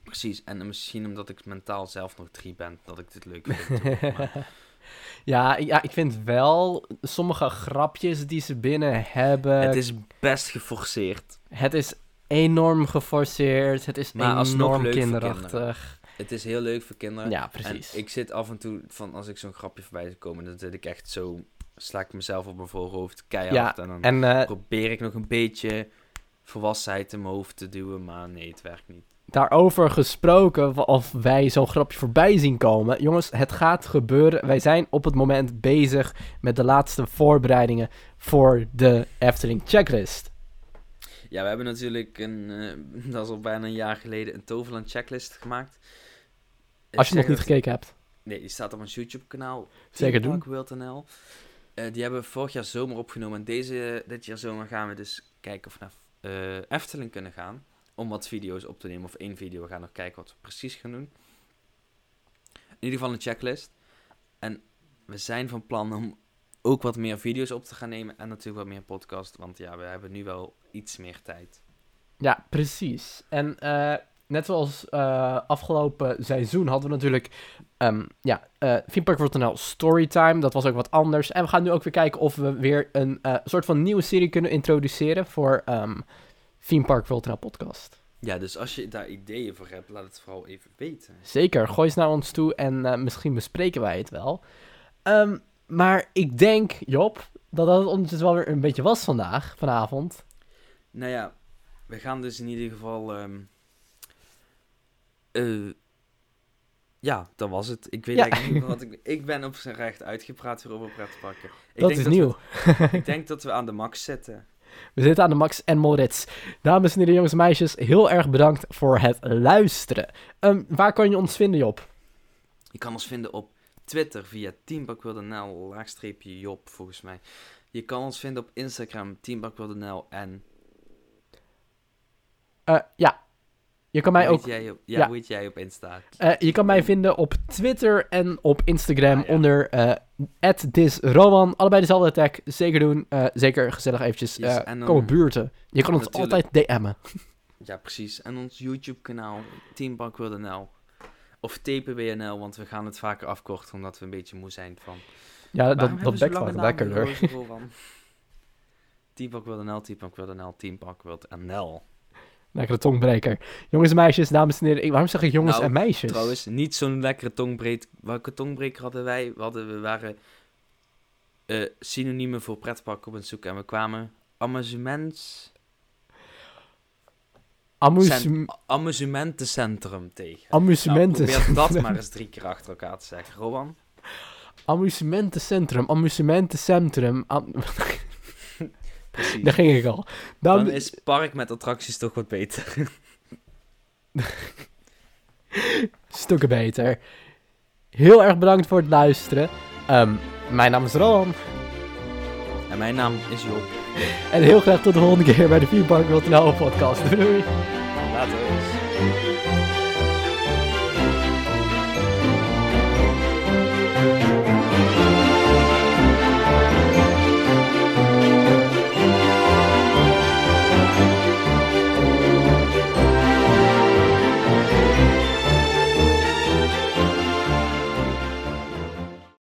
S2: Precies, en misschien omdat ik mentaal zelf nog drie ben, dat ik dit leuk vind. Maar
S1: ja, ja, ik vind wel sommige grapjes die ze binnen hebben.
S2: het is best geforceerd.
S1: het is enorm geforceerd. Het is
S2: Maar
S1: enorm
S2: leuk voor
S1: kinderachtig.
S2: Het is heel leuk voor kinderen.
S1: Ja, precies.
S2: En ik zit af en toe, van als ik zo'n grapje voorbij zie komen, dan zit ik echt zo, sla ik mezelf op mijn voorhoofd keihard.
S1: Ja,
S2: en dan
S1: En eh,
S2: probeer ik nog een beetje volwassenheid in mijn hoofd te duwen, maar nee, het werkt niet.
S1: daarover gesproken, of wij zo'n grapje voorbij zien komen. Jongens, het gaat gebeuren. Wij zijn op het moment bezig met de laatste voorbereidingen voor de Efteling checklist.
S2: Ja, we hebben natuurlijk een, eh, dat is al bijna een jaar geleden, een Toverland checklist gemaakt.
S1: Als je nog niet gekeken hebt.
S2: Nee, die staat op ons YouTube-kanaal.
S1: Zeker doen.
S2: Eh, die hebben we vorig jaar zomer opgenomen. En deze, dit jaar zomer gaan we dus kijken of we naar eh, Efteling kunnen gaan. Om wat video's op te nemen. Of één video. We gaan nog kijken wat we precies gaan doen. In ieder geval een checklist. En we zijn van plan om ook wat meer video's op te gaan nemen. En natuurlijk wat meer podcast. Want ja, we hebben nu wel iets meer tijd.
S1: Ja, precies. En eh, net zoals eh, afgelopen seizoen hadden we natuurlijk ehm ja, Themepark.nl Storytime. Dat was ook wat anders. En we gaan nu ook weer kijken of we weer een soort van nieuwe serie kunnen introduceren voor ehm Themepark.nl podcast.
S2: Ja, dus als je daar ideeën voor hebt, laat het vooral even weten.
S1: Zeker, gooi eens naar ons toe en misschien bespreken wij het wel. Ehm, maar ik denk, Job, dat dat het ondertussen wel weer een beetje was vandaag, vanavond.
S2: Nou ja, we gaan dus in ieder geval. ehm, eh, ja, dat was het. Ik weet
S1: Ja.
S2: eigenlijk niet wat ik. Ik ben op zijn recht uitgepraat weer over pretparken. Ik
S1: dat
S2: denk
S1: is
S2: dat
S1: nieuw.
S2: We, ik denk dat we aan de max zitten.
S1: We zitten aan de Max en Moritz. Dames en heren, jongens en meisjes, heel erg bedankt voor het luisteren. Ehm, waar kan je ons vinden, Job?
S2: Je kan ons vinden op Twitter via teambakwildenl laagstreepje Job volgens mij. Je kan ons vinden op Instagram teambakwildenl en
S1: Eh, ja, je kan mij
S2: hoe
S1: ook...
S2: heet jij op, ja,
S1: ja.
S2: hoe heet jij op Insta?
S1: eh, je kan mij vinden op Twitter en op Instagram
S2: Ah, ja.
S1: onder eh @thisroman. Allebei dezelfde tag. Zeker doen. Zeker gezellig eventjes
S2: Yes, en
S1: komen buurten. Je kan ons
S2: Natuurlijk.
S1: altijd DM'en.
S2: Ja, precies. En ons YouTube kanaal teambakwildenl of TPWNL, want we gaan het vaker afkorten omdat we een beetje moe zijn van
S1: Ja, dat, dat bekt wel
S2: namen,
S1: lekkerder.
S2: Roos, Rowan? Teampark WildeNL, Teampark WildeNL, Teampark WildeNL.
S1: Lekkere tongbreker. Jongens en meisjes, dames en heren. Waarom zeg ik jongens
S2: Nou,
S1: en meisjes?
S2: Trouwens, niet zo'n lekkere tongbreek. Welke tongbreker hadden wij? We, hadden, we waren eh, synoniemen voor pretpark op het zoeken en we kwamen amusements...
S1: Amusem
S2: cent- amusementencentrum tegen.
S1: amusementen.
S2: Nou, probeer dat maar eens drie keer achter elkaar te zeggen. Rowan?
S1: Amusementencentrum. Amusementencentrum. Am-
S2: Precies.
S1: Daar ging ik al.
S2: Dan
S1: Dan,
S2: is park met attracties toch wat beter.
S1: stukken beter. Heel erg bedankt voor het luisteren. Ehm, mijn naam is Rowan.
S2: En mijn naam is Job.
S1: En heel graag tot de volgende keer bij de Vierpark.nl podcast. Doei doei.
S2: Later.